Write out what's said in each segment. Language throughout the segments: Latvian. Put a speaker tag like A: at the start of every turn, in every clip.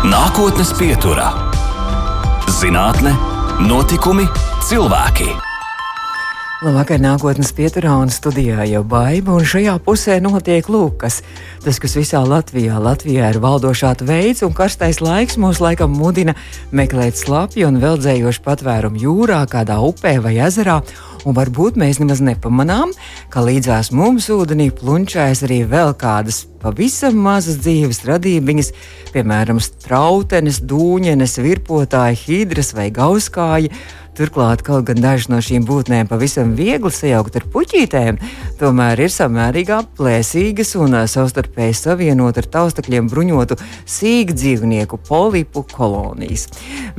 A: Nākotnes pieturā - zinātne, notikumi, cilvēki.
B: Labvakar, nākotnes pieturā un studijā jau baiva, un šajā pusē notiek lūkas. Tas, kas visā Latvijā, Latvijā ir valdošā veids, un karstais laiks mūs laikam mudina meklēt slapju un veldzējošu patvērumu jūrā, kādā upē vai ezerā, un varbūt mēs nemaz nepamanām, ka līdzās mums ūdenī plunčājas arī vēl kādas pavisam mazas dzīves radībiņas, piemēram, strautenes, dūņenes, virpotāji, hidras vai gauskāji Turklāt, kaut gan dažas no šīm būtnēm pavisam viegli sajaukt ar puķītēm, tomēr ir samērīgi plēsīgas un savstarpēji savienot ar taustakļiem bruņotu sīku dzīvnieku polipu kolonijas.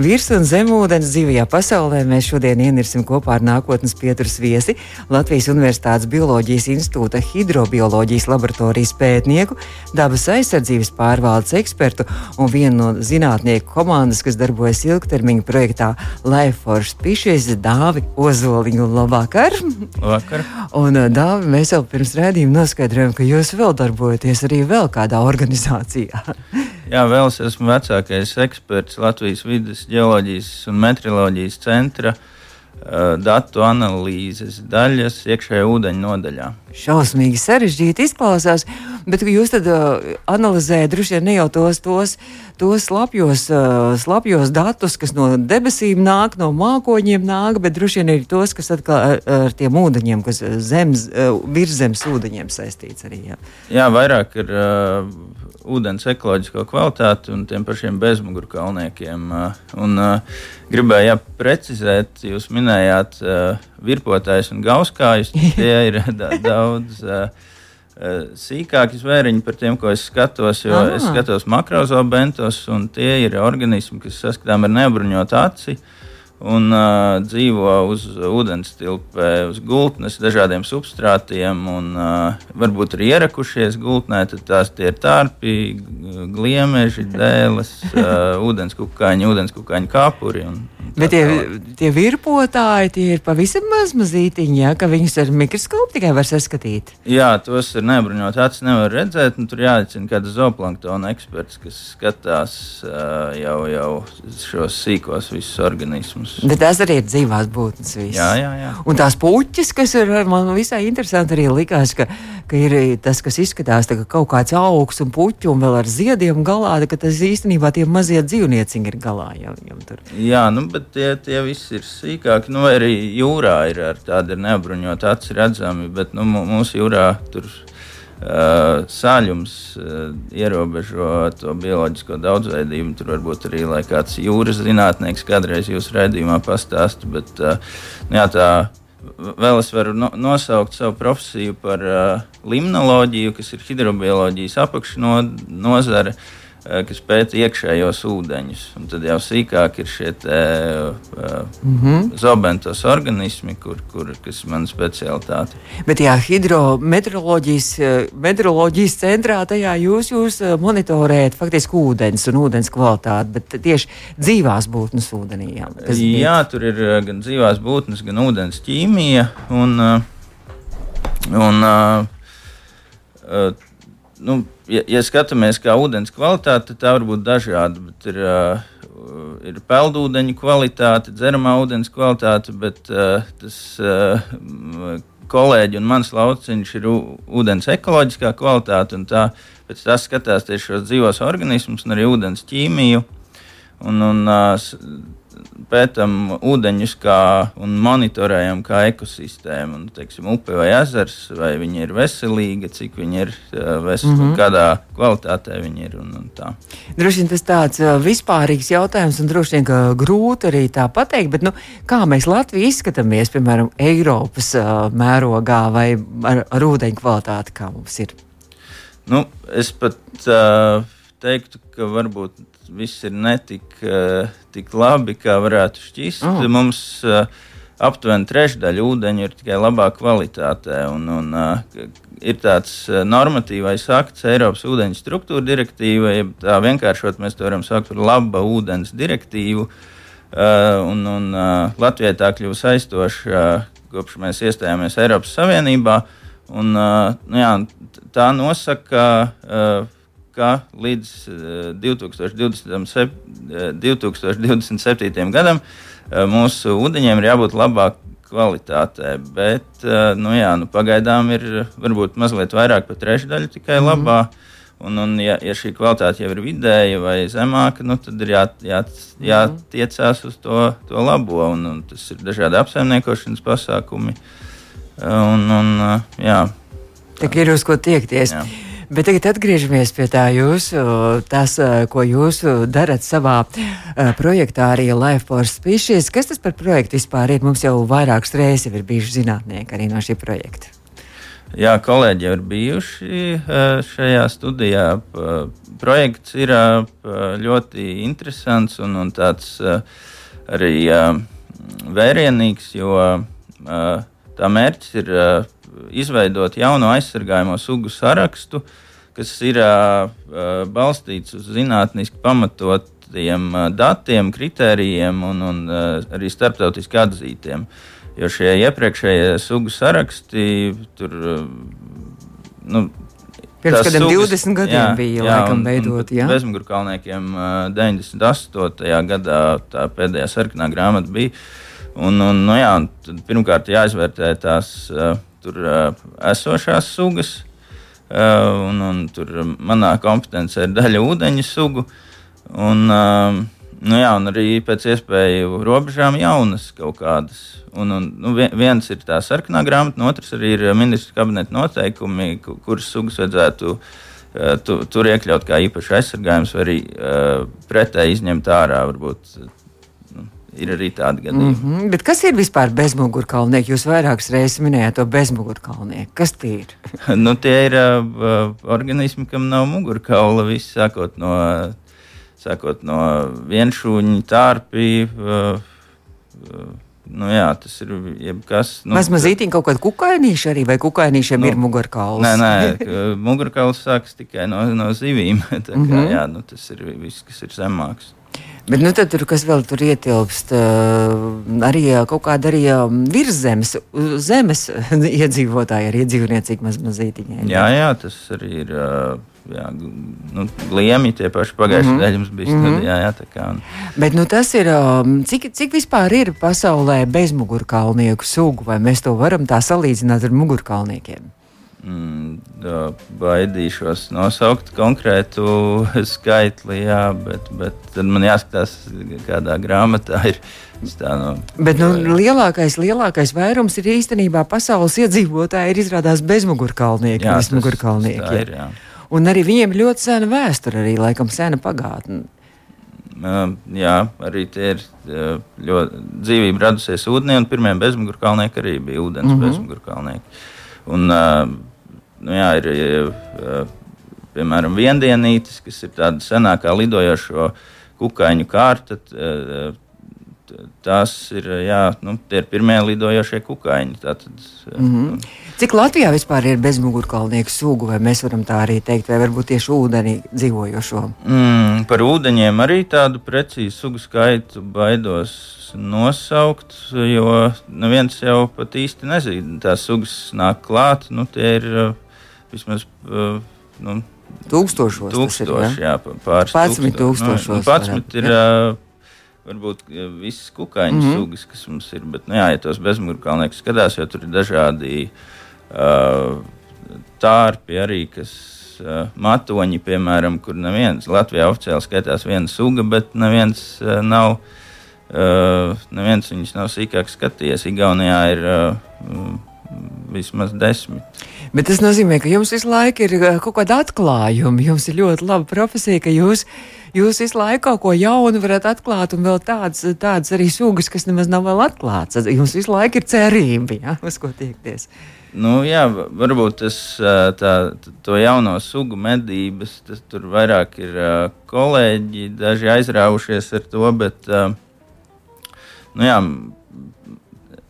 B: Virs un zemūdens dzīvajā pasaulē mēs šodien ienirsim kopā ar nākotnes pieturas viesi Latvijas Universitātes Bioloģijas institūta hidrobioloģijas laboratorijas pētnieku, dabas aizsardzības pārvaldes ekspertu un vienu no zinātnieku komandas, kas darbojas ilgtermiņa projektā Life Force pišies Dāvi Ozoliņu. Labvakar!
C: Labvakar!
B: Un, Dāvi, mēs jau pirms rādījuma noskaidrojām, ka jūs vēl darbojaties arī vēl kādā organizācijā.
C: Jā, vēl es esmu vecākais eksperts Latvijas vidas geoloģijas un meteoroloģijas centra uh, Eh, datu analīzes daļas iekšējā ūdeņa nodaļā.
B: Šausmīgi sarežģīti izklausās, bet jūs tad uh, analizējat droši vien ne jau tos, tos, tos slapjos, uh, slapjos datus, kas no debesīm nāk, no mākoņiem nāk, bet droši vien arī tos, kas atkal ar, ar tiem ūdeņiem, kas zemes, uh, virszemes ūdeņiem saistīts arī. Jā,
C: jā vairāk ir. Uh, ūdens ekoloģisko kvalitāti un tiem pašiem bezmugurkalniekiem. Un, uh, gribēju jā, precizēt, jūs minējāt virpotājus un gauskājus. Tie ir da daudz. Sīkāki zvēriņi par tiem, ko es skatos, jo Aha. es skatos makrozobentos, un tie ir organismi, kas saskatām ar nebruņotu aci. Uh, un uh, dzīvo uz ūdens tilpē, uz gultnes, dažādiem substrātiem, un uh, varbūt ir ierakušies gultnē, tad tās ir tārpi, gliemeži, dēles, uh, ūdenskukaiņi, ūdenskukaiņi kāpuri. Un,
B: Bet tie, tie virpotāji tie ir pavisam maz mazītiņi, ja, ka viņus ar mikroskopu tikai var saskatīt.
C: Jā, tos ir nebruņot acis, nevar redzēt. Tur jāicina kāds zooplanktona eksperts, kas skatās uh, jau, jau šos sīkos visus organismus.
B: Bet tās arī ir dzīvās būtnes. Viss.
C: Jā, jā, jā.
B: Un tās puķis, kas ir man visai interesanti, arī likās, ka, ka ir tas, kas izskatās kā kaut kāds augs un puķu un vēl ar ziediem galā, ka tas īstenībā tie mazie dzīvnieciņi ir galā. Jau, jau
C: jā, nu, bet tie, tie visi ir sīkāki. Nu, arī jūrā ir tādi neapbruņoti aci redzami, bet nu, mūsu jūrā tur uh, sāļums uh, ierobežo to bioloģisko daudzveidību. Tur varbūt arī kāds jūras zinātnieks kādreiz jūsu redzējumā pastāst. Bet, nu, jā, tā, Vēl es varu no, nosaukt savu profesiju par uh, limnoloģiju, kas ir hidrobioloģijas apakšnodara. No, Eh, kas pēta iekšējos ūdeņus. Un tad jau sīkāk ir šie te, uh, mm -hmm. zobentos organismi, kur, kur, kas ir mana specialitāte.
B: Bet jā, hidrometeoroloģijas meteoroloģijas centrā tajā jūs, jūs monitorējat faktiski ūdens un ūdens kvalitāti, bet tieši dzīvās būtnes ūdenī. Jā,
C: jā, tur ir gan dzīvās būtnes, gan ūdens ķīmija. Un, un, uh, nu, ja, ja skatāmies, kā ūdens kvalitāte, tad tā var būt dažāda. Ir, uh, ir peldūdeņa kvalitāte, dzeramā ūdens kvalitāte, bet uh, tas uh, kolēģi un mans lauciņš ir ūdens ekoloģiskā kvalitāte. Tā, pēc tā skatās tieši šos dzīvos organismus un arī ūdens ķīmiju. Un, un, uh, pētām ūdeņus kā, un monitorējam kā ekosistēmu. Un, teiksim, upe vai ezers, vai viņi ir veselīgi, cik viņi ir veselīgi, mm -hmm. kādā kvalitātē viņi ir. Un, un tā.
B: droši vien tas tāds vispārīgs jautājums, un droši vien grūti arī tā pateikt, bet nu, kā mēs Latvijā izskatāmies, piemēram, Eiropas mērogā vai ar, ar ūdeņu kvalitāti, kā mums ir?
C: Nu, es pat uh, teiktu, ka varbūt viss ir netik uh, tik labi, kā varētu šķist. Oh. Mums uh, aptuveni trešdaļa ūdeņu ir tikai labā kvalitātē. Un, un, uh, ir tāds normatīvais akts, Eiropas ūdeņu struktūra direktīva, ja tā vienkāršot mēs to varam saukt par laba ūdens direktīvu. Un, un, Latvijai tā kļuva aizstoša, kopš mēs iestājāmies Eiropas Savienībā. Un, nu jā, tā nosaka, uh, ka līdz 2027. 2027. gadam mūsu ūdeņiem ir jābūt labāk kvalitātē. Bet nu, jā, nu, pagaidām ir varbūt mazliet vairāk par trešdaļu tikai mm. labā. Un, un ja, ja šī kvalitāte jau ir vidēja vai zemāka, nu, tad ir jā, jā, jātiecās uz to, to labo. Un, un tas ir dažādi apsaimniekošanas pasākumi. Un, un, jā.
B: Tā ir uz ko tiekties. Jā. Bet tagad atgriežamies pie tā jūsu, tas, ko jūs darat savā uh, projektā arī Life for Species. Kas tas par projektu vispār ir? Mums jau vairākas reizes ir bijuši zinātnieki arī no šī projekta.
C: Jā, kolēģi jau ir bijuši šajā studijā. Projekts ir ļoti interesants un, un tāds arī vērienīgs, jo tā mērķis ir izveidot jaunu aizsargājamo sugu sarakstu, kas ir balstīts uz zinātniski pamatotiem datiem, kritērijiem un, un arī starptautiski atzītiem. Jo šie iepriekšējie sugu saraksti tur. Nu,
B: Pirms kādiem sugas, 20 gadiem jā, bija jā, laikam veidot.
C: Bezmugurkalniekiem 98. gadā tā pēdējā sarkanā grāmata bija. Un, un, nu, jā, pirmkārt, jāizvērtē tās uh, tur esošās sugas. Un, un tur manā kompetencē ir daļa ūdeņu sugu. Un, nu, jā, un arī pēc iespēju robežām jaunas kaut kādas. Un, un, nu, viens ir tā sarkanā grāmata, un otrs arī ir ministra kabineta noteikumi, kuras sugas vajadzētu tu, tur iekļaut kā īpaši aizsargājums, vai arī pretēji izņemt ārā. Varbūt, ir arī tādi gadījumi. Mm
B: -hmm. Bet kas ir vispār bezmugurkalnieki? Jūs vairākas reizes minējāt to bezmugurkalnieku. Kas tie ir?
C: nu, tie ir uh, organismi, kam nav mugurkaula. Viss sākot no, sākot no vienšūņa, tārpī. Uh, uh, Nu, jā, tas ir jebkas.
B: Nu, Mazmazītiņa kaut kāda kukainīša arī, vai kukainīšiem nu, ir mugurkauls?
C: Nē, nē, mugurkauls sākas tikai no, no zivīm. Tā kā, mm -hmm. jā, nu, tas ir viss, kas ir zemāks.
B: Bet nu, tad, tur, kas vēl tur ietilpst, arī kaut kāda arī virszemes, zemes iedzīvotāji, arī dzīvniecīgi maz mazītiņai.
C: Jā, jā, tas arī ir. Jā, nu, Liemi tie paši pagājušajā mm -hmm. mums bija mhm. studijā. Jā, tā kā.
B: Bet nu, tas ir, cik, cik vispār ir pasaulē bezmugurkalnieku sugu, vai mēs to varam tā salīdzināt ar mugurkalniekiem?
C: Mm, baidīšos nosaukt konkrētu skaitli, jā, bet, bet tad man jāskatās, kādā grāmatā ir. Tā,
B: nu, bet nu, lielākais, lielākais vairums ir īstenībā pasaules iedzīvotāji, ir izrādās bezmugurkalnieki. Jā, bezmugurkalnieki tas, ir, jā. Un arī viņiem ļoti sena vēsture, arī laikam sena pagātne.
C: Uh, jā, arī tie ir ļoti dzīvība radusies ūdenī, un pirmie bezmugurkalnieki arī bija ūdens mm -hmm. bezmugurkalnieki. Un, uh, nu, jā, ir, piemēram viendienītis, kas ir tāda senākā lidojošo kukaiņu kārta. Tās ir, jā, nu, ir pirmie lidojošie kukaiņi. Tātad, mm -hmm.
B: Cik Latvijā vispār ir bezmugurkalnieku sugu, vai mēs varam tā arī teikt, vai varbūt tieši ūdenī dzīvojošo?
C: Mm, par ūdeņiem arī tādu precīzu sugu skaitu baidos nosaukt, jo neviens jau pat īsti nezina. Tās sugas nāk klāt, nu, tie ir vismaz. Uh, nu,
B: Tūkstošos.
C: Tūkstoši, ir, jā, pāris
B: tūkstoši. tūkstošos. Nu,
C: Patsmit ir uh, varbūt visas kukaiņu mm -hmm. sugas, kas mums ir. Bet, nu, jā, ja tos bezmugurkalniekus skatās, jo tur ir dažādi uh, tārpi arī, kas uh, matoņi, piemēram, kur neviens Latvijā oficiāli skaitās viena suga, bet neviens uh, nav. Uh, neviens viņus nav sīkāk skatījies. Igaunijā ir uh, vismaz desmit.
B: Bet tas nozīmē, ka jums visu laiku ir eh, kaut kāda atklājuma. Jums ir ļoti laba profesija, ka jūs, jūs visu laiku kaut ko jaunu varat atklāt, un vēl tādas, tādas arī sugas, kas nemaz nav vēl atklātas. Jums visu laiku ir cerība, ja, uz ko tiekties.
C: Nu, jā, varbūt tas tā, to jauno sugu medības, tas tur vairāk ir kolēģi, daži aizrāvušies ar to, bet nu, jā,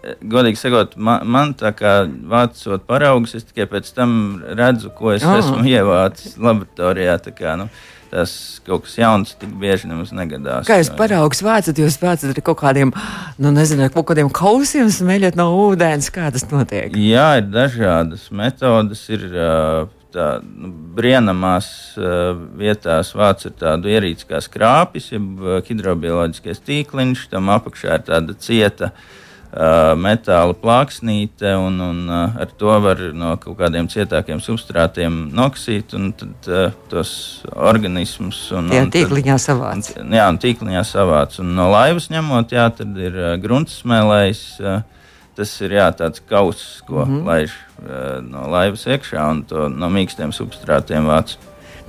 C: godīgi sakot, man, man tā kā vācot paraugus, es tikai pēc tam redzu, ko es oh. esmu ievācis laboratorijā. Kā, nu, tas kaut kas jauns, tik bieži nemaz negadās.
B: Kā jūs paraugus vācat, jūs vācat ar kaut kādiem, nu, nezinu, kaut kādiem kausiem smēļot no ūdens, kā tas notiek?
C: Jā, ir dažādas metodas. Ir, tā, nu, brīnamās uh, vietās vāc ar tādu ierīci kā skrāpis, jeb hidrobioloģiskais tīkliņš, tam apakšā ir tāda cieta uh, metāla plāksnīte, un, un ar to var no kaut kādiem cietākiem substrātiem noksīt un tad, tos organismus. Un,
B: jā, tīkliņā savāc.
C: Un, jā, un tīkliņā savāc. Un no laivas ņemot, jā, tad ir gruntsmēlējs. Tas ir jā, tāds kauss, ko mm -hmm. laiž no laivas iekšā un to no mīkstiem substrātiem vāc.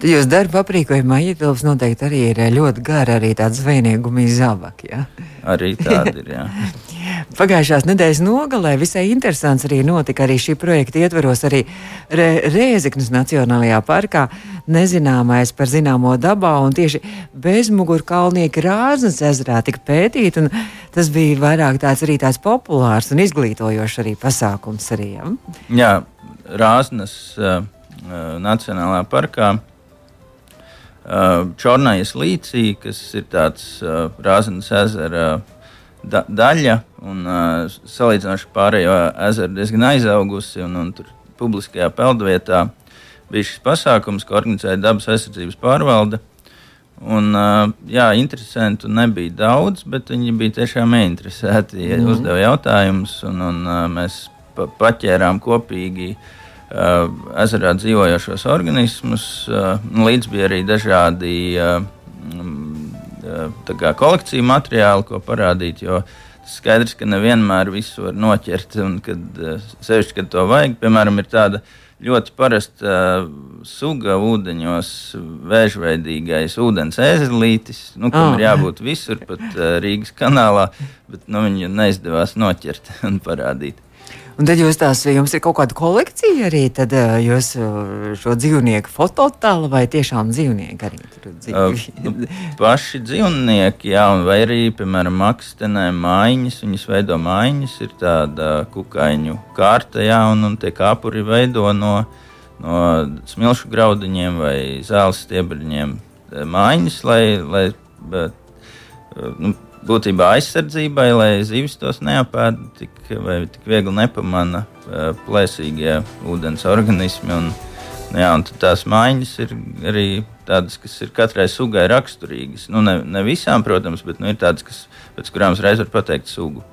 B: Tad jūs darba aprīkojumā ietilps noteikti arī ir ļoti gara, arī tāds zvejnieguma izabak. Ja?
C: Arī tāda ir.
B: Pagājušās nedēļas nogalē visai interesants arī notika arī šī projekta ietveros arī Re Rēzeknas Nacionālajā parkā. Nezināmais par zināmo dabā un tieši bezmugurkalnieki Rāznas ezerā tika pētīt. Tas bija vairāk tāds arī tāds populārs un izglītojošs arī pasākums. Arī, ja?
C: Jā, Rāznas uh, Nacionālajā parkā. Uh, Čornājas līcī, kas ir tāds uh, Rāznas ezera uh, da daļa, un uh, salīdzinoši pārējo ezeru diezgan aizaugusi. Un, un tur publiskajā peldvietā bija šis pasākums, ko organizēja dabas aizsardzības pārvalde. Un, uh, jā, interesantu nebija daudz, bet viņi bija tiešām ieinteresēti. Ja mm. Uzdeva jautājumus, un, un uh, mēs pa paķērām kopīgi uh, ezerā dzīvojošos organismus. Uh, līdz bija arī dažādi uh, kā, kolekciju materiālu, ko parādīt. Jo skaidrs, ka nevienmēr visu var noķert, un kad, sevišķi, kad to vajag, piemēram, ir tāda ļoti parasta suga ūdeņos, vēžveidīgais ūdens ēzelītis, nu, kam oh. ir jābūt visur, pat Rīgas kanālā, bet nu, viņu neizdevās noķert un parādīt.
B: Un tad jūs tās, jums ir kaut kāda kolekcija arī, tad uh, jūs uh, šo dzīvnieku fototēlu vai tiešām dzīvnieki arī tur dzīvo?
C: uh, nu, paši dzīvnieki, jā, vai arī, piemēram, makstenē mājiņas, viņas veido mājiņas, ir tāda kukaiņu kārta, jā, un, un tie kāpuri veido no, no smilšu graudiņiem vai zāles stiebriņiem mājiņas, lai, lai bet, nu, būtībā aizsardzībai, lai zivis tos neapēda tik, tik viegli nepamana plēsīgie ūdens organismi. Un, nu jā, un tās mājiņas ir arī tādas, kas ir katrai sugai raksturīgas. Nu, ne, ne visām, protams, bet nu, ir tādas, kas, pēc kurām uzreiz var pateikt sugu.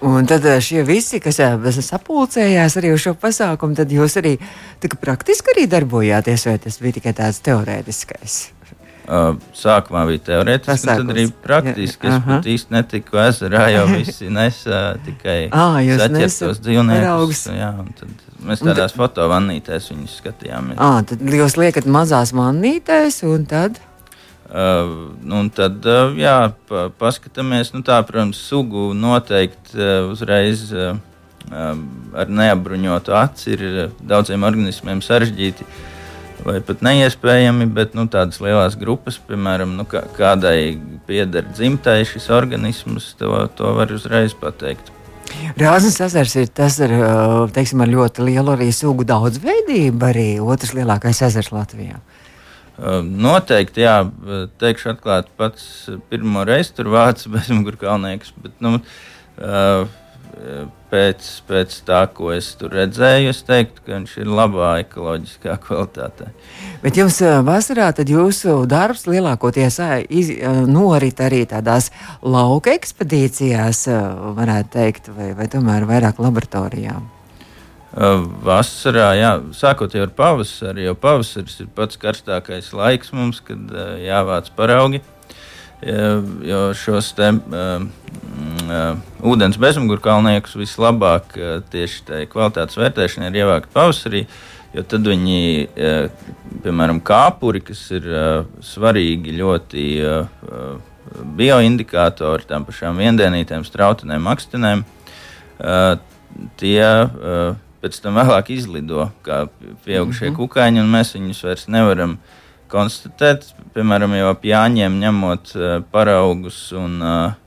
B: Un tad šie visi, kas sapulcējās arī uz šo pasākumu, tad jūs arī praktiski arī darbojāties, vai tas bija tikai tāds teorētiskais?
C: Uh, sākumā bija teorētiski, tad arī praktiski. Jā, es pat īsti netiku ezerā, jo visi nesa tikai saķertos dzīvniekus. Jā, mēs tādās tad... fotovannītēs viņus skatījāmies.
B: Ah, tad jūs liekat mazās vannītēs un tad?
C: Uh, nu, un tad, uh, jā, pa, paskatāmies, nu tā, protams, sugu noteikti uh, uzreiz uh, ar neapbruņotu aci ir daudziem organismiem sarežģīti. Uh, vai pat neiespējami, bet nu, tādas lielas grupas, piemēram, nu, kā, kādai pieder dzimtai šis organisms, to, to var uzreiz pateikt.
B: Rāznas ezers ir tas ar, teiksim, ar ļoti lielu arī sugu daudzveidību, arī otrs lielākais ezers Latvijā.
C: Noteikti, jā, teikšu atklāti, pats pirmo reizi tur vācis bezmugurkalnieks, bet, nu, pēc, pēc tā, ko es tur redzēju, es teiktu, ka viņš ir labā ekoloģiskā kvalitātē.
B: Bet jums vasarā jūsu darbs lielākoties iz, norit arī tādās lauka ekspedīcijās, varētu teikt, vai, vai tomēr vairāk laboratorijā?
C: Vasarā, jā, sākot ar pavasari, jo pavasaris ir pats karstākais laiks mums, kad jāvāc paraugi. Jo šos te, uh, uh, ūdens bezmugurkalniekus vislabāk uh, tieši tajā kvalitātes vērtēšanā ir ievākt pavasarī. Jo tad viņi, uh, piemēram, kāpuri, kas ir uh, svarīgi ļoti uh, bioindikātori tām pašām viendienītēm, strautenēm, akstenēm, uh, tie uh, pēc tam vēlāk izlido kā pieaugušie mm -hmm. kukaiņi, un mēs viņus vairs nevaram konstatēt. Piemēram, jau ap jāņem ņemot uh, paraugus un uh,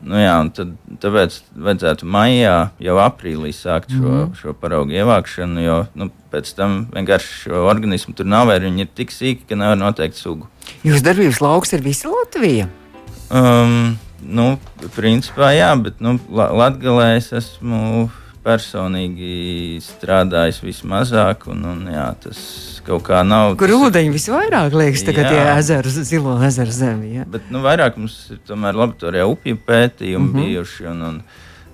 C: Nu jā, tad, tāpēc vajadzētu maijā, jau aprīlī sākt šo, mm -hmm. šo paraugu ievākšanu, jo nu, pēc tam vienkārši šo organismu tur nav, vai viņi ir tik sīki, ka nevar noteikt sugu.
B: Jūsu darbības lauks ir visa Latvija?
C: Um, nu, principā jā, bet nu, Latvijā es esmu personīgi strādājis vismazāk, un, un jā, tas kaut kā nav.
B: Kur ūdeņi visvairāk liekas, tagad tie ezeri, zilo ezeru zemi. Ja?
C: Bet nu, vairāk mums ir tomēr laboratorijā upju pētījumi mm -hmm. bijuši. Un, un,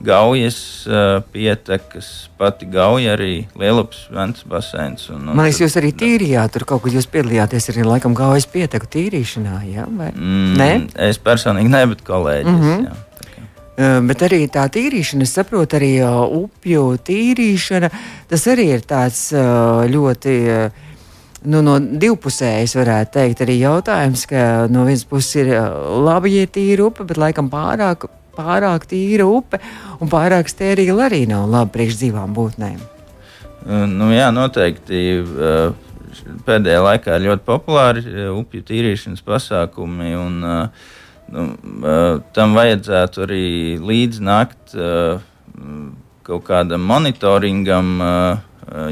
C: Gaujas uh, pietekas, pati gauja arī Lielupas Ventas baseins. Un, un
B: Man liekas, jūs arī tīrījāt, tur kaut kur jūs piedalījāties arī laikam gaujas pieteku tīrīšanā, jā? Vai? Mm,
C: ne? Es personīgi ne, bet kolēģis, mm -hmm. jā.
B: Bet arī tā tīrīšana, es saprotu, arī upju tīrīšana, tas arī ir tāds ļoti. Nu, no divpusējas varētu teikt, arī jautājums, ka no vienas puses ir labi, ja ir tīra upe, bet laikam pārāk pārāk tīra upe un pārāk stērīla arī nav labi priekš dzīvām būtnēm.
C: Nu, jā, noteikti. Pēdējā laikā ir ļoti populāri upju tīrīšanas pasākumi, un nu, tam vajadzētu arī līdz nakt kaut kādam monitoringam,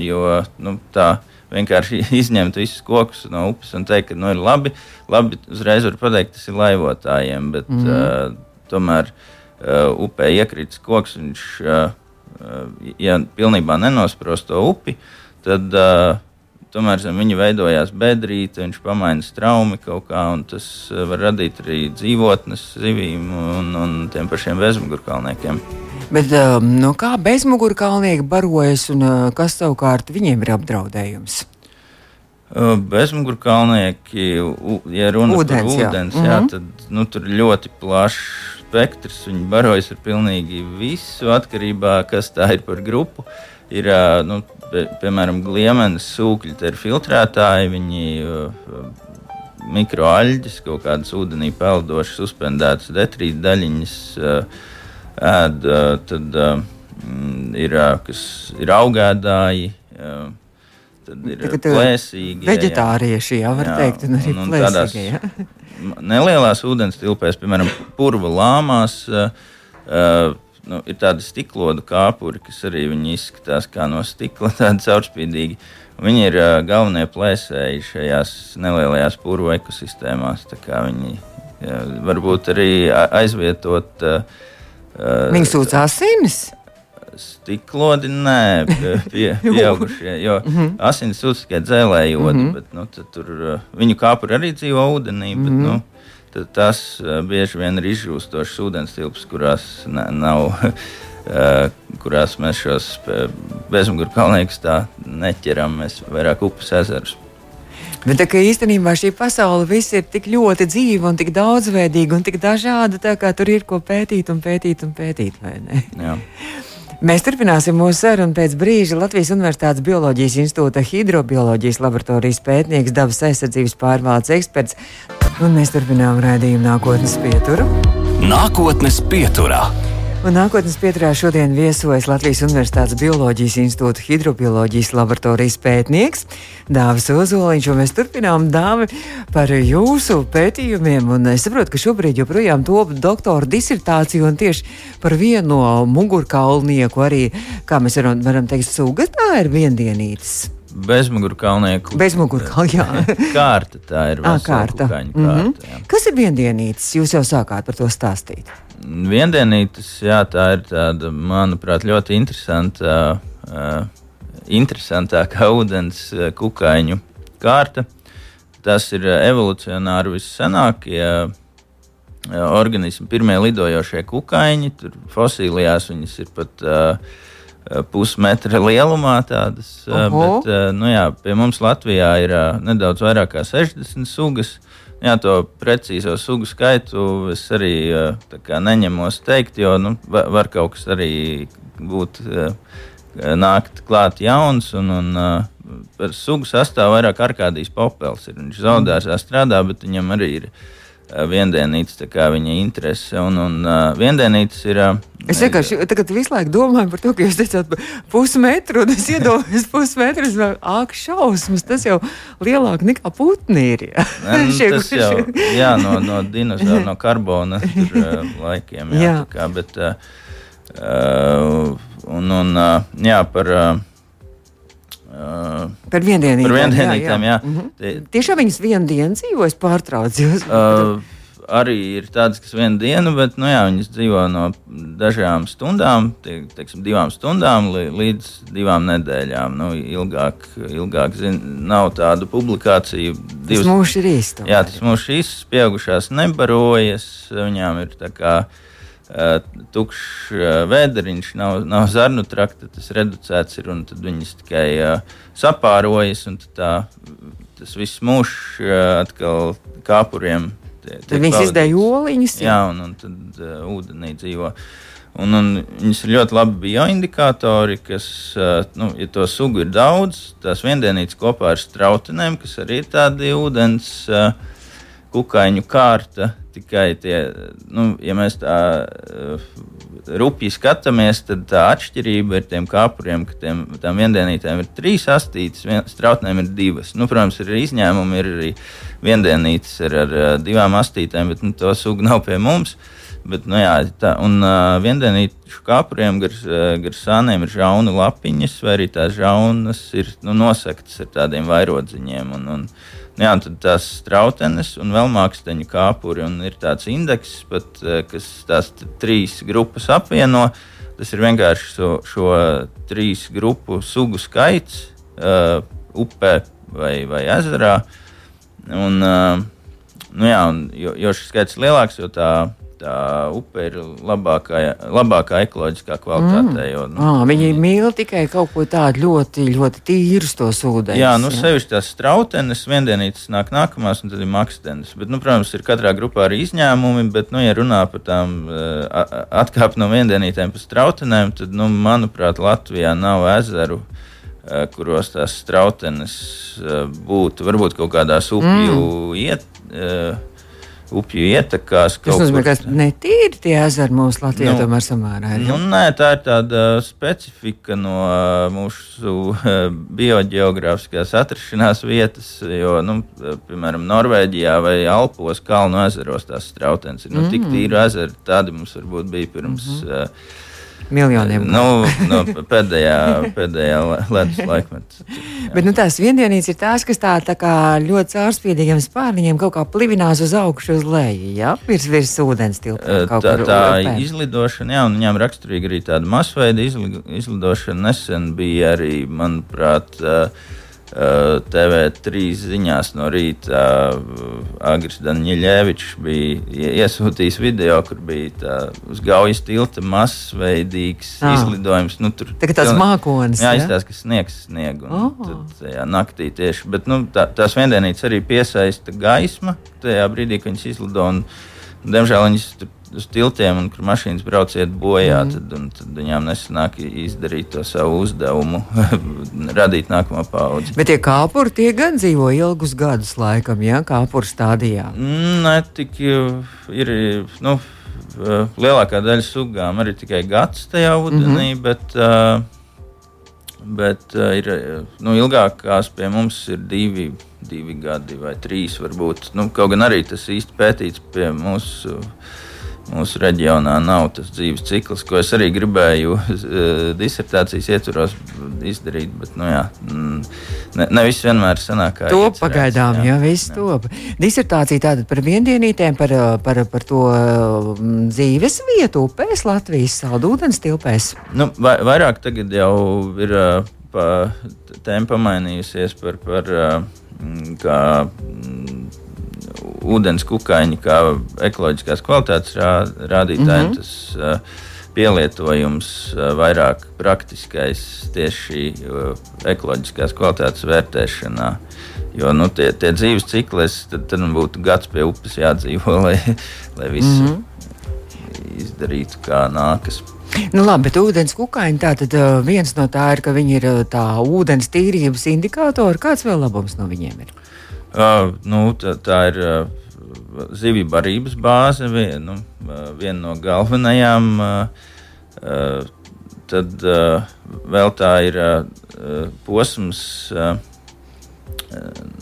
C: jo nu, tā vienkārši izņemt visus kokus no upes un teikt, ka nu, ir labi. Labi, uzreiz var pateikt, tas ir laivotājiem, bet mm. uh, tomēr uh, upē iekrits koks, viņš, uh, ja pilnībā nenosprost to upi, tad uh, tomēr zem viņa veidojās bedrīte, viņš pamaina straumi kaut kā, un tas var radīt arī dzīvotnes zivīm un, un tiem pašiem bezmugurkalniekiem.
B: Bet um, no kā bezmugurkalnieki barojas un uh, kas savukārt viņiem ir apdraudējums?
C: Uh, bezmugurkalnieki, ja runa ūdens, par ūdens, jā. Jā, -hmm. tad nu, tur ļoti plašs spektrs. Viņi barojas ar pilnīgi visu atkarībā no tā, kas tā ir par grupu. Ir, nu, pie, piemēram, gliemenes sūkļi, tie ir filtrētāji, viņi mikroaļģis, kaut kādas ūdenī peldošas, suspendētas detrīta daļiņas ēd. Tad ir, kas ir augēdāji. Tad ir plēsīgi.
B: Vegetārieši, jā, var jā, teikt, un arī un, un plēsīgi.
C: Tādās, nelielās ūdens tilpēs, piemēram, purva lāmās. Uh, nu, ir tādi stiklodu kāpuri, kas arī izskatās kā no stikla, tādi caurspīdīgi. Viņi ir uh, galvenie plēsēji šajās nelielajās purvu ekosistēmās. Viņi jā, varbūt arī aizvietot. Uh,
B: Viņi sūdz asinis
C: stiklodi, nē, pie, pieaugušie. Jo mhm. asins sūdz tikai dzēlējodu, mm -hmm. bet nu, tur viņu kāpuri arī dzīvo ūdenī. Bet, -hmm. nu, tas uh, bieži vien ir izžūstošs ūdens tilps, kurās nav. Kurās mēs šos bezmugurā kalniekus tā neķeram, mēs vairāk upes ezerus.
B: Bet tā, īstenībā šī pasaule viss ir tik ļoti dzīva un tik daudzveidīga un tik dažāda, tā kā tur ir ko pētīt un pētīt un pētīt. Mēs turpināsim mūsu sarunu pēc brīža Latvijas Universitātes Bioloģijas institūta hidrobioloģijas laboratorijas pētnieks, dabas aizsardzības pārvaldes eksperts. Un mēs turpinām raidījumu nākotnes pieturu.
A: Nākotnes pieturā.
B: Un nākotnes pieturā šodien viesojas Latvijas Universitātes Bioloģijas institūta hidrobioloģijas laboratorijas pētnieks Dāvis Ozoliņš. Mēs turpinām dāvi par jūsu pētījumiem. Un es saprotu, ka šobrīd joprojām top doktora disertācija un tieši par vienu no mugurkaulnieku arī, kā mēs varam, varam teikt, suga tā ir viendienītes.
C: Bezmugurkalnieku.
B: Bezmugurkalnieku, jā.
C: kārta tā ir. À, kārta. Mm -hmm. kārta jā.
B: Kas ir viendienītes? Jūs jau sākāt par to stāstīt.
C: Viendienītes, jā, tā ir tāda, manuprāt, ļoti interesanta, uh, interesantākā ūdens kukaiņu kārta. Tas ir evolucionāri vissenākie organismi, pirmie lidojošie kukaiņi. Tur fosilijās viņas ir pat uh, pusmetra lielumā. Tādas, uh, bet, uh, nu, jā, pie mums Latvijā ir uh, nedaudz vairāk kā 60 sugas. Uh, Jā, to precīzo sugu skaitu es arī kā, neņemos teikt, jo nu, var, kaut kas arī būt nākt klāt jauns. Un, un, par sugu sastāv vairāk ar kādīs popels. Ir. Viņš zaudēsā strādā, bet viņam arī ir viendienītes, tā kā viņa interese. Un, un uh, viendienītes ir. Uh,
B: es vienkārši tagad visu laiku domāju par to, ka jūs teicāt pusmetru, un es iedomājos pusmetru, es vēl āk šausmas, tas jau lielāk nekā
C: ne, nu, Šie, tas jau, jā no, no dinozauru, no karbona tur, uh, laikiem, jā, jā. Kā, bet, uh, un, un, uh, jā, par. Uh,
B: Uh, par viendienītām.
C: Par viendienītām, jā. jā. jā. Mm
B: -hmm. Tie, Tiešām viņas vienu dienu dzīvojas pārtraucījos. Uh,
C: arī ir tādas, kas vienu dienu, bet nu, jā, viņas dzīvo no dažām stundām, tie, teiksim, divām stundām līdz divām nedēļām. Nu, ilgāk, ilgāk zin, nav tādu publikāciju.
B: Divas, tas mūžs ir īsts.
C: Jā, tas mūžs ir īsts, pieaugušās nebarojas, viņām ir tā kā tukšs uh, vēderiņš, nav, nav zarnu trakta, tas reducēts ir, un tad viņas tikai uh, sapārojas, un tā, tas viss mūžs atkal kāpuriem
B: tad viņas izdēja oliņas.
C: Jā, un, un tad uh, ūdenī dzīvo. Un, un viņas ir ļoti labi bioindikatori, kas, uh, nu, ja to sugu ir daudz, tās viendienītas kopā ar strautenēm, kas arī ir tādi ūdens uh, kukaiņu kārta. Tikai tie, nu, ja mēs tā uh, rupji skatāmies, tad tā atšķirība ir tiem kāpuriem, ka tiem, tām viendienītēm ir trīs astītes, vien, strautnēm ir divas. Nu, protams, ir izņēmumi, ir arī viendienītes ar, ar divām astītēm, bet nu, to sugu nav pie mums. Bet, nu, jā, tā, un uh, viendienīšu kāpuriem gar, gar sāniem ir žauna lapiņas, vai arī tās žaunas ir nu, nosaktas ar tādiem vairodziņiem. Un, un, Jā, tad tās strautenes un vēl māksliniņu kāpuri. Ir tāds indeks, pat, kas tās trīs grupas apvieno. Tas ir vienkārši šo, šo trīs grupu sugu skaits uh, upē vai, vai ezerā. Un, uh, nu jā, un, jo, jo šis skaits ir lielāks, jo tā tā upe ir labākā, labākā ekoloģiskā kvalitātē. Mm. Jo,
B: nu, à, viņi mīl tikai kaut ko tādu ļoti, ļoti tīru to ūdeni.
C: Jā, nu, jā. sevišķi tās strautenes, viendienītas nāk nākamās, un tad ir makstenes. Bet, nu, protams, ir katrā grupā arī izņēmumi, bet, nu, ja runā par tām uh, atkāp no viendienītēm pa strautenēm, tad, nu, manuprāt, Latvijā nav ezeru uh, kuros tās strautenes uh, būtu varbūt kaut kādās upju mm. iet. Uh, upju ietekās.
B: Tas nozīmē, ka netīri tie ezeri mūsu Latvijā nu, tomēr samērā
C: ir. Nu, nē, tā ir tāda specifika no mūsu biogeogrāfiskās atrašanās vietas, jo, nu, piemēram, Norvēģijā vai Alpos kalnu ezeros tās strautens ir. Nu, mm. Tik tīru ezeru tādi mums varbūt bija pirms. Mm -hmm.
B: Miljoniem.
C: Nu, no pēdējā, pēdējā ledus laikmetā.
B: Bet nu, tās viendienītes ir tās, kas tā, tā kā ļoti caurspīdīgiem spārniņiem kaut kā plivinās uz augšu, uz leju. Jā, virs, virs ūdens tilpā.
C: Tā, tā izlidošana, jā, un viņām raksturīgi arī tāda masveida izlidošana. Nesen bija arī, manuprāt, uh, TV3 ziņās no rīta Agris Daniļevičs bija iesūtījis video, kur bija tā, uz gaujas tilta masveidīgs ah. izlidojums. Nu, tur
B: tā tāds mākonis.
C: Jā, izstāsta, ka sniegs snieg. Un, oh. Tad, jā, naktī tieši. Bet nu, tā, tās viendienītes arī piesaista gaisma tajā brīdī, kad viņas izlido. Un, diemžēl viņas tur uz tiltiem, un kur mašīnas brauc iet bojā, mm. tad, tad viņām nesanāk izdarīt to savu uzdevumu, radīt nākamo paudzi.
B: Bet tie kāpuri tie gan dzīvo ilgus gadus, laikam, ja kāpuru stādījā.
C: Mm, ne tik ir. Nu, lielākā daļa sugām arī tikai gads tajā ūdenī, mm -hmm. bet, uh, bet uh, ir, nu, ilgākās pie mums ir divi, divi gadi vai trīs varbūt. Nu, kaut gan arī tas īsti pētīts pie mūsu. Uh, mūsu reģionā nav tas dzīves cikls, ko es arī gribēju uh, disertācijas ietvaros izdarīt. Bet, nu, jā, mm, ne, ne viss vienmēr sanāk kā.
B: To pagaidām, jā, jā viss jā. top. Disertācija tātad par viendienītēm, par, eh, par, par to mm, dzīves vietu upēs Latvijas saldūdens tilpēs.
C: Nu, vai, vairāk tagad jau ir uh, pa, tēma pamainījusies par, par uh, kā. Ūdens kukaiņi kā ekoloģiskās kvalitātes rā, rādītāji. Mm -hmm. tas, uh, Pielietojums vairāk praktiskais tieši ekoloģiskās kvalitātes vērtēšanā. Jo nu, tie, tie dzīves cikli, tad, tad būtu gads pie upes jādzīvo, lai, lai visu mm -hmm. izdarītu kā nākas.
B: Nu, labi, bet ūdens kukaiņi tā tad viens no tā ir, ka viņi ir tā ūdens tīrības indikātori. Kāds vēl labums no viņiem ir?
C: Uh, nu, tā, tā ir uh, zivju barības bāze, vien, nu, uh, viena no galvenajām. Uh, uh, tad uh, vēl tā ir uh, posms. Uh,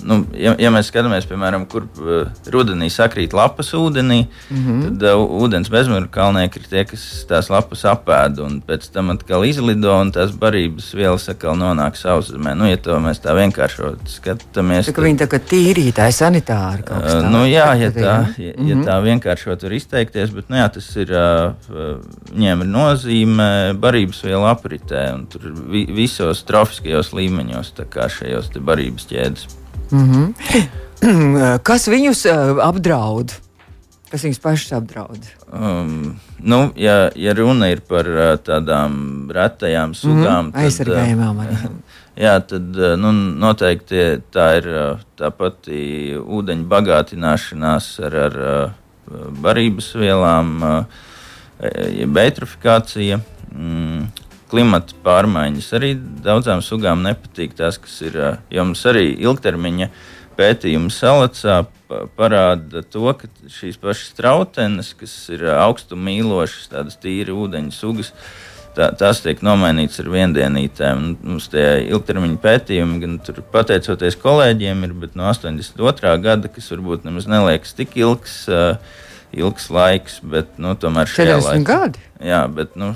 C: nu, ja, ja mēs skatāmies, piemēram, kur uh, rudenī sakrīt lapas ūdenī, mm -hmm. tad uh, ūdens bezmūra kalnieki ir tie, kas tās lapas apēd un pēc tam atkal izlido un tās barības vielas atkal nonāk sauszemē. Nu, ja to mēs tā vienkāršot skatāmies,
B: tad viņi tā kā tīrītāji, sanitāri kaut kas
C: tāds. Nu, jā, ja tā, ja, ja tā vienkāršot var izteikties, bet nu, jā, tas ir, uh, viņiem ir nozīme barības vielu apritē un tur vi, visos trofiskajos līmeņos, tā kā šajos barības ķēdes.
B: Mm -hmm. Kas viņus uh, apdraud? Kas viņus pašus apdraud?
C: Um, nu, ja, ja runa ir par uh, tādām retajām sugām,
B: mm -hmm. aizsargājumām,
C: tad, uh, jā, tad nu, noteikti tā ir tā pati ūdeņa bagātināšanās ar, ar barības vielām, jeb eitrofikācija. Klimata pārmaiņas arī daudzām sugām nepatīk. Tas, kas ir jums arī ilgtermiņa pētījums salacā, parāda to, ka šīs pašas trautenes, kas ir augstuma mīlošas, tādas tīri ūdeņa sugas, tā, tās tiek nomainītas ar viendienītēm. Mums tie ilgtermiņa pētījumi, gan pateicoties kolēģiem, ir no 82. gada, kas varbūt nemaz neliekas tik ilgs. Uh, ilgs laiks, bet nu, tomēr šajā laikā.
B: gadi.
C: Jā, bet nu,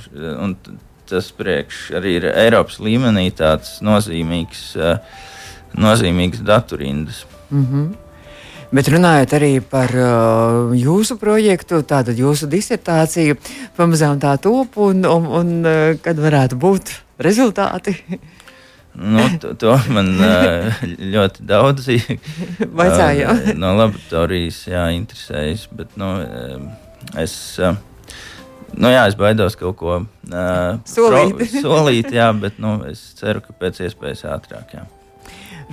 C: tas priekš arī ir Eiropas līmenī tāds nozīmīgs, eh, nozīmīgs datorindas.
B: Mm -hmm. Bet runājot arī par uh, jūsu projektu, tātad jūsu disertāciju, pamazām tā top, un, un, un uh, kad varētu būt rezultāti?
C: Nu, to, to man ļoti daudz
B: uh,
C: no laboratorijas jā, interesējas, bet nu, es. Nu, jā, es baidos kaut ko uh,
B: solīt.
C: Pro, solīt, jā, bet nu, es ceru, ka pēc iespējas ātrāk. Jā.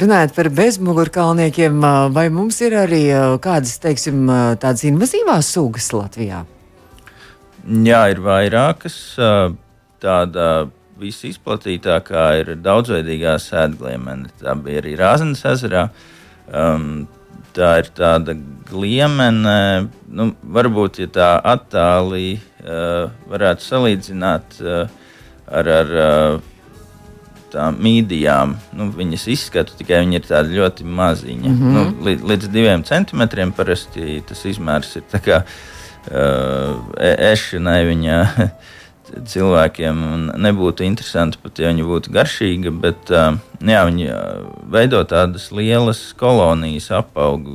B: Runājot par bezmugurkalniekiem, vai mums ir arī kādas, teiksim, tādas invazīvās sugas Latvijā?
C: Jā, ir vairākas. Tāda visizplatītākā ir daudzveidīgā sēdgliemene. Tā bija arī Rāznas ezerā. Um, tā ir tāda gliemene, nu, varbūt, ja tā attālī uh, varētu salīdzināt uh, ar, ar uh, tām mīdijām. Nu, viņas izskatu tikai viņi ir tādi ļoti maziņi. Mm -hmm. nu, līdz, līdz diviem centimetriem parasti tas izmērs ir kā uh, ešanai viņa. cilvēkiem nebūtu interesanti pat, ja viņi būtu garšīgi, bet uh, jā, viņi veido tādas lielas kolonijas, apaug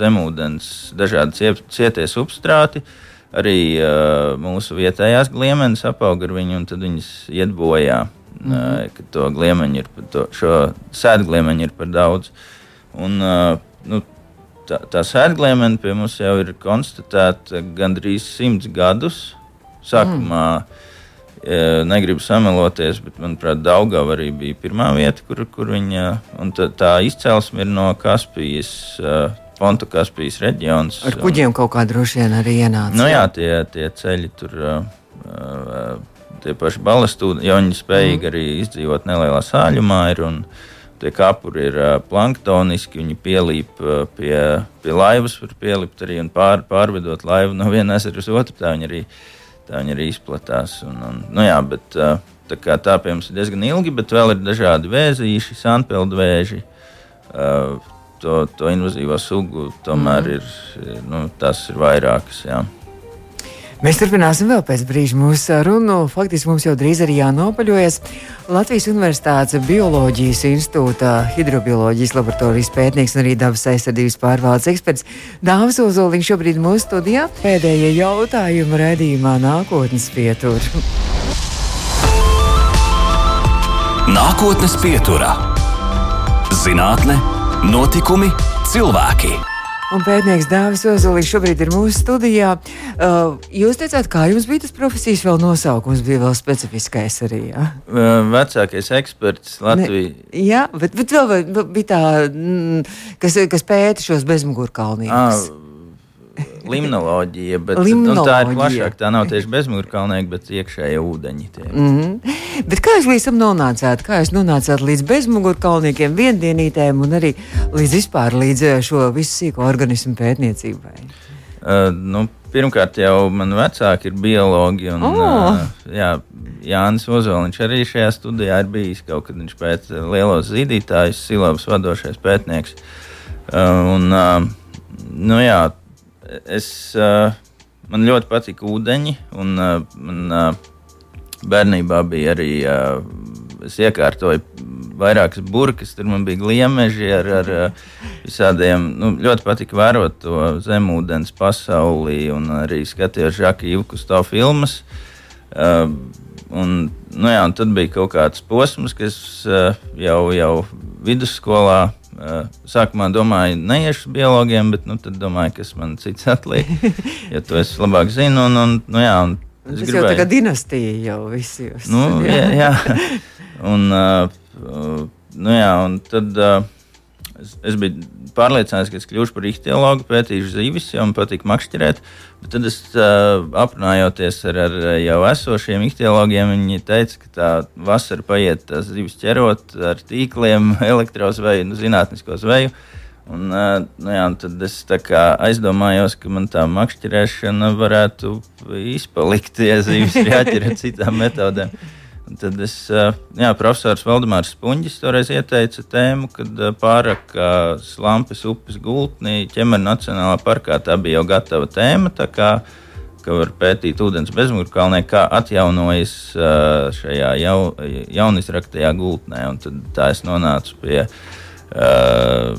C: zemūdens, dažādi cietie substrāti. Arī uh, mūsu vietējās gliemenes apaug ar viņu, un tad viņas iet bojā. Mm -hmm. uh, to gliemeņu ir, to, šo sēdgliemeņu ir par daudz. Un, uh, nu, tā, tā sēdgliemene pie mums jau ir konstatēta gandrīz simts gadus. Sākumā mm. negribu sameloties, bet, manuprāt, Daugava arī bija pirmā vieta, kur, kur viņa tā, tā izcelsme ir no Kaspijas. Pontu Kaspijas reģions.
B: Ar kuģiem kaut kā droši vien arī ienāca.
C: Nu, jā, tie, tie ceļi tur, tie paši balastūdi, jo viņi spējīgi mm. arī izdzīvot nelielā sāļumā. Ir, un, tie kapuri ir uh, planktoniski, viņi pielīp uh, pie, pie laivas, var pielikt arī un pār, pārvedot laivu no vienas ezera uz otru. Tā viņi arī uh, tā viņi arī izplatās. Un, un, nu jā, bet, tā kā tā pie mums ir diezgan ilgi, bet vēl ir dažādi vēzīši, sanpildu vēži. To, to invazīvo sugu tomēr mm. ir, nu, tas ir vairākas. Jā.
B: Mēs turpināsim vēl pēc brīža mūsu sarunu. Faktiski mums jau drīz arī jānopaļojas. Latvijas Universitātes Bioloģijas institūta hidrobioloģijas laboratorijas pētnieks un arī dabas aizsardzības pārvaldes eksperts Dāvis Ozoliņš šobrīd mūsu studijā. Pēdējie jautājumi redzījumā nākotnes pietur.
A: Nākotnes pieturā - zinātne, notikumi, cilvēki.
B: Un pētnieks Dāvis Ozolīts šobrīd ir mūsu studijā. Uh, jūs teicāt, kā jums bija tas profesijas vēl nosaukums, bija vēl specifiskais arī. Ja?
C: Vecākais eksperts Latvijā.
B: Jā, bet, bet vēl bija tā, mm, kas, kas pēta šos bezmugurkalniekus. Ah,
C: limnoloģija, bet limnoloģija. Nu, tā ir plašāk. Tā nav tieši bezmugurkalnieki, bet iekšējie ūdeņi.
B: Mm -hmm. Bet kā jūs līdz tam nonācāt? Kā jūs nonācāt līdz bezmugurkalniekiem, viendienītēm un arī līdz vispār līdz eh, šo visu sīko organismu pētniecībai?
C: Uh, nu, pirmkārt, jau man vecāki ir biologi. Un, oh. uh, jā, Jānis Ozoliņš arī šajā studijā ir bijis kaut kad viņš pēc lielos zīdītājus, silabas vadošais pētnieks. Uh, un, uh, nu jā, es, man ļoti patika ūdeņi, un man bērnībā bija arī, es iekārtoju vairākas burkas, tur man bija gliemeži ar, ar visādiem. Nu, ļoti patika vērot to zemūdens pasauli un arī skatījos Žaka Ivkusto filmas. Uh, un, nu jā, un tad bija kaut kāds posms, kas uh, jau, jau vidusskolā sākumā domāju, neiešu biologiem, bet nu, tad domāju, kas man cits atliek, ja to es labāk zinu. Un, un, nu, jā, un
B: Tas gribēju. jau tā kā dinastija jau visiem.
C: Nu, jā, jā. Un, Uh, nu jā, un tad uh, es, es biju pārliecināts, ka es kļūšu par ihtiologu, pētīšu zīvis, jo man patīk makšķerēt. Bet tad es uh, aprunājoties ar, ar jau esošiem ihtiologiem, viņi teica, ka tā vasara paiet tās zivis ķerot ar tīkliem, elektrozveju, nu, zinātnisko zveju. Un, uh, nu jā, tad es aizdomājos, ka man tā makšķerēšana varētu izpalikt, ja zīves ir jāķer ar citām metodēm. Tad es, jā, profesors Valdemārs Spunģis toreiz ieteica tēmu, kad pāraka Slampes upes gultnī ķemera Nacionālā parkā tā bija jau gatava tēma. Kā, ka var pētīt ūdens bezmugurkalnē, kā atjaunojas šajā jau, jaunizraktajā gultnē. Un tad tā es nonācu pie uh,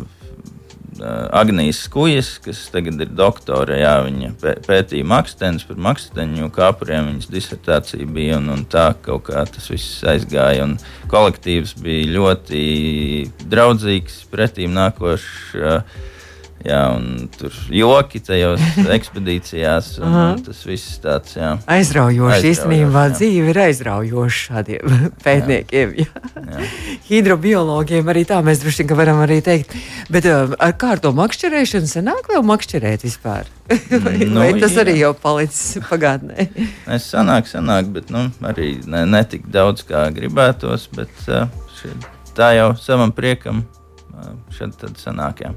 C: Agnijas Skujas, kas tagad ir doktore. Jā, viņa pētīja maksteņus par maksteņu kāpuriem. Viņas disertācija bija un, un tā kaut kā tas viss aizgāja. Un kolektīvs bija ļoti draudzīgs, pretīm nākošs. Jā, un tur joki tajos ekspedīcijās. Un, un tas viss tāds jā.
B: aizraujoši. Īstenībā dzīve ir aizraujoša šādiem pētniekiem. Jā. Jā. Hidrobiologiem arī tā mēs droši vien varam arī teikt. Bet uh, ar kārto makšķerēšanu senāk vēl makšķerēt vispār? vai, nu, vai tas jā. arī jau palicis pagātnē?
C: es sanāk, sanāk, bet nu, arī ne, ne tik daudz kā gribētos. Bet, uh, šī, tā jau savam priekam uh, šeit tad sanāk. Jā.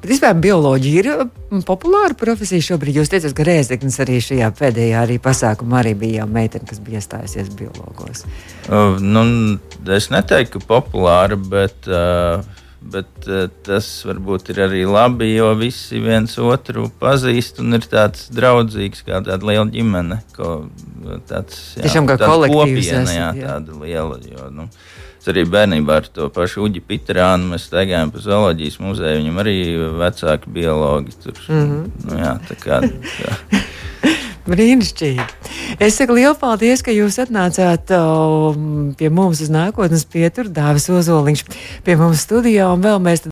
B: Bet vispār bioloģija ir mm, populāra profesija šobrīd. Jūs teicat, ka Rēzeknis arī šajā pēdējā arī pasākumā arī bija jau meitene, kas bija iestājusies biologos.
C: Uh, nu, es neteiktu, ka populāra, bet. Uh... Bet uh, tas varbūt ir arī labi, jo visi viens otru pazīst un ir tāds draudzīgs, kā tāda liela ģimene. Ko, tāds,
B: jā, Tiešām kā kolektīvs. Kopiena, jā,
C: jā, tāda liela. Jo, nu, uh, Es arī bērnībā ar to pašu Uģi Pitrānu mēs staigājām pa zooloģijas muzeju. Viņam arī vecāki biologi tur. Mm -hmm. nu, jā, tā kā. Tā.
B: Brīnišķīgi. Es saku lielu paldies, ka jūs atnācāt um, pie mums uz nākotnes pieturu. Dāvis Ozoliņš pie mums studijā un vēl mēs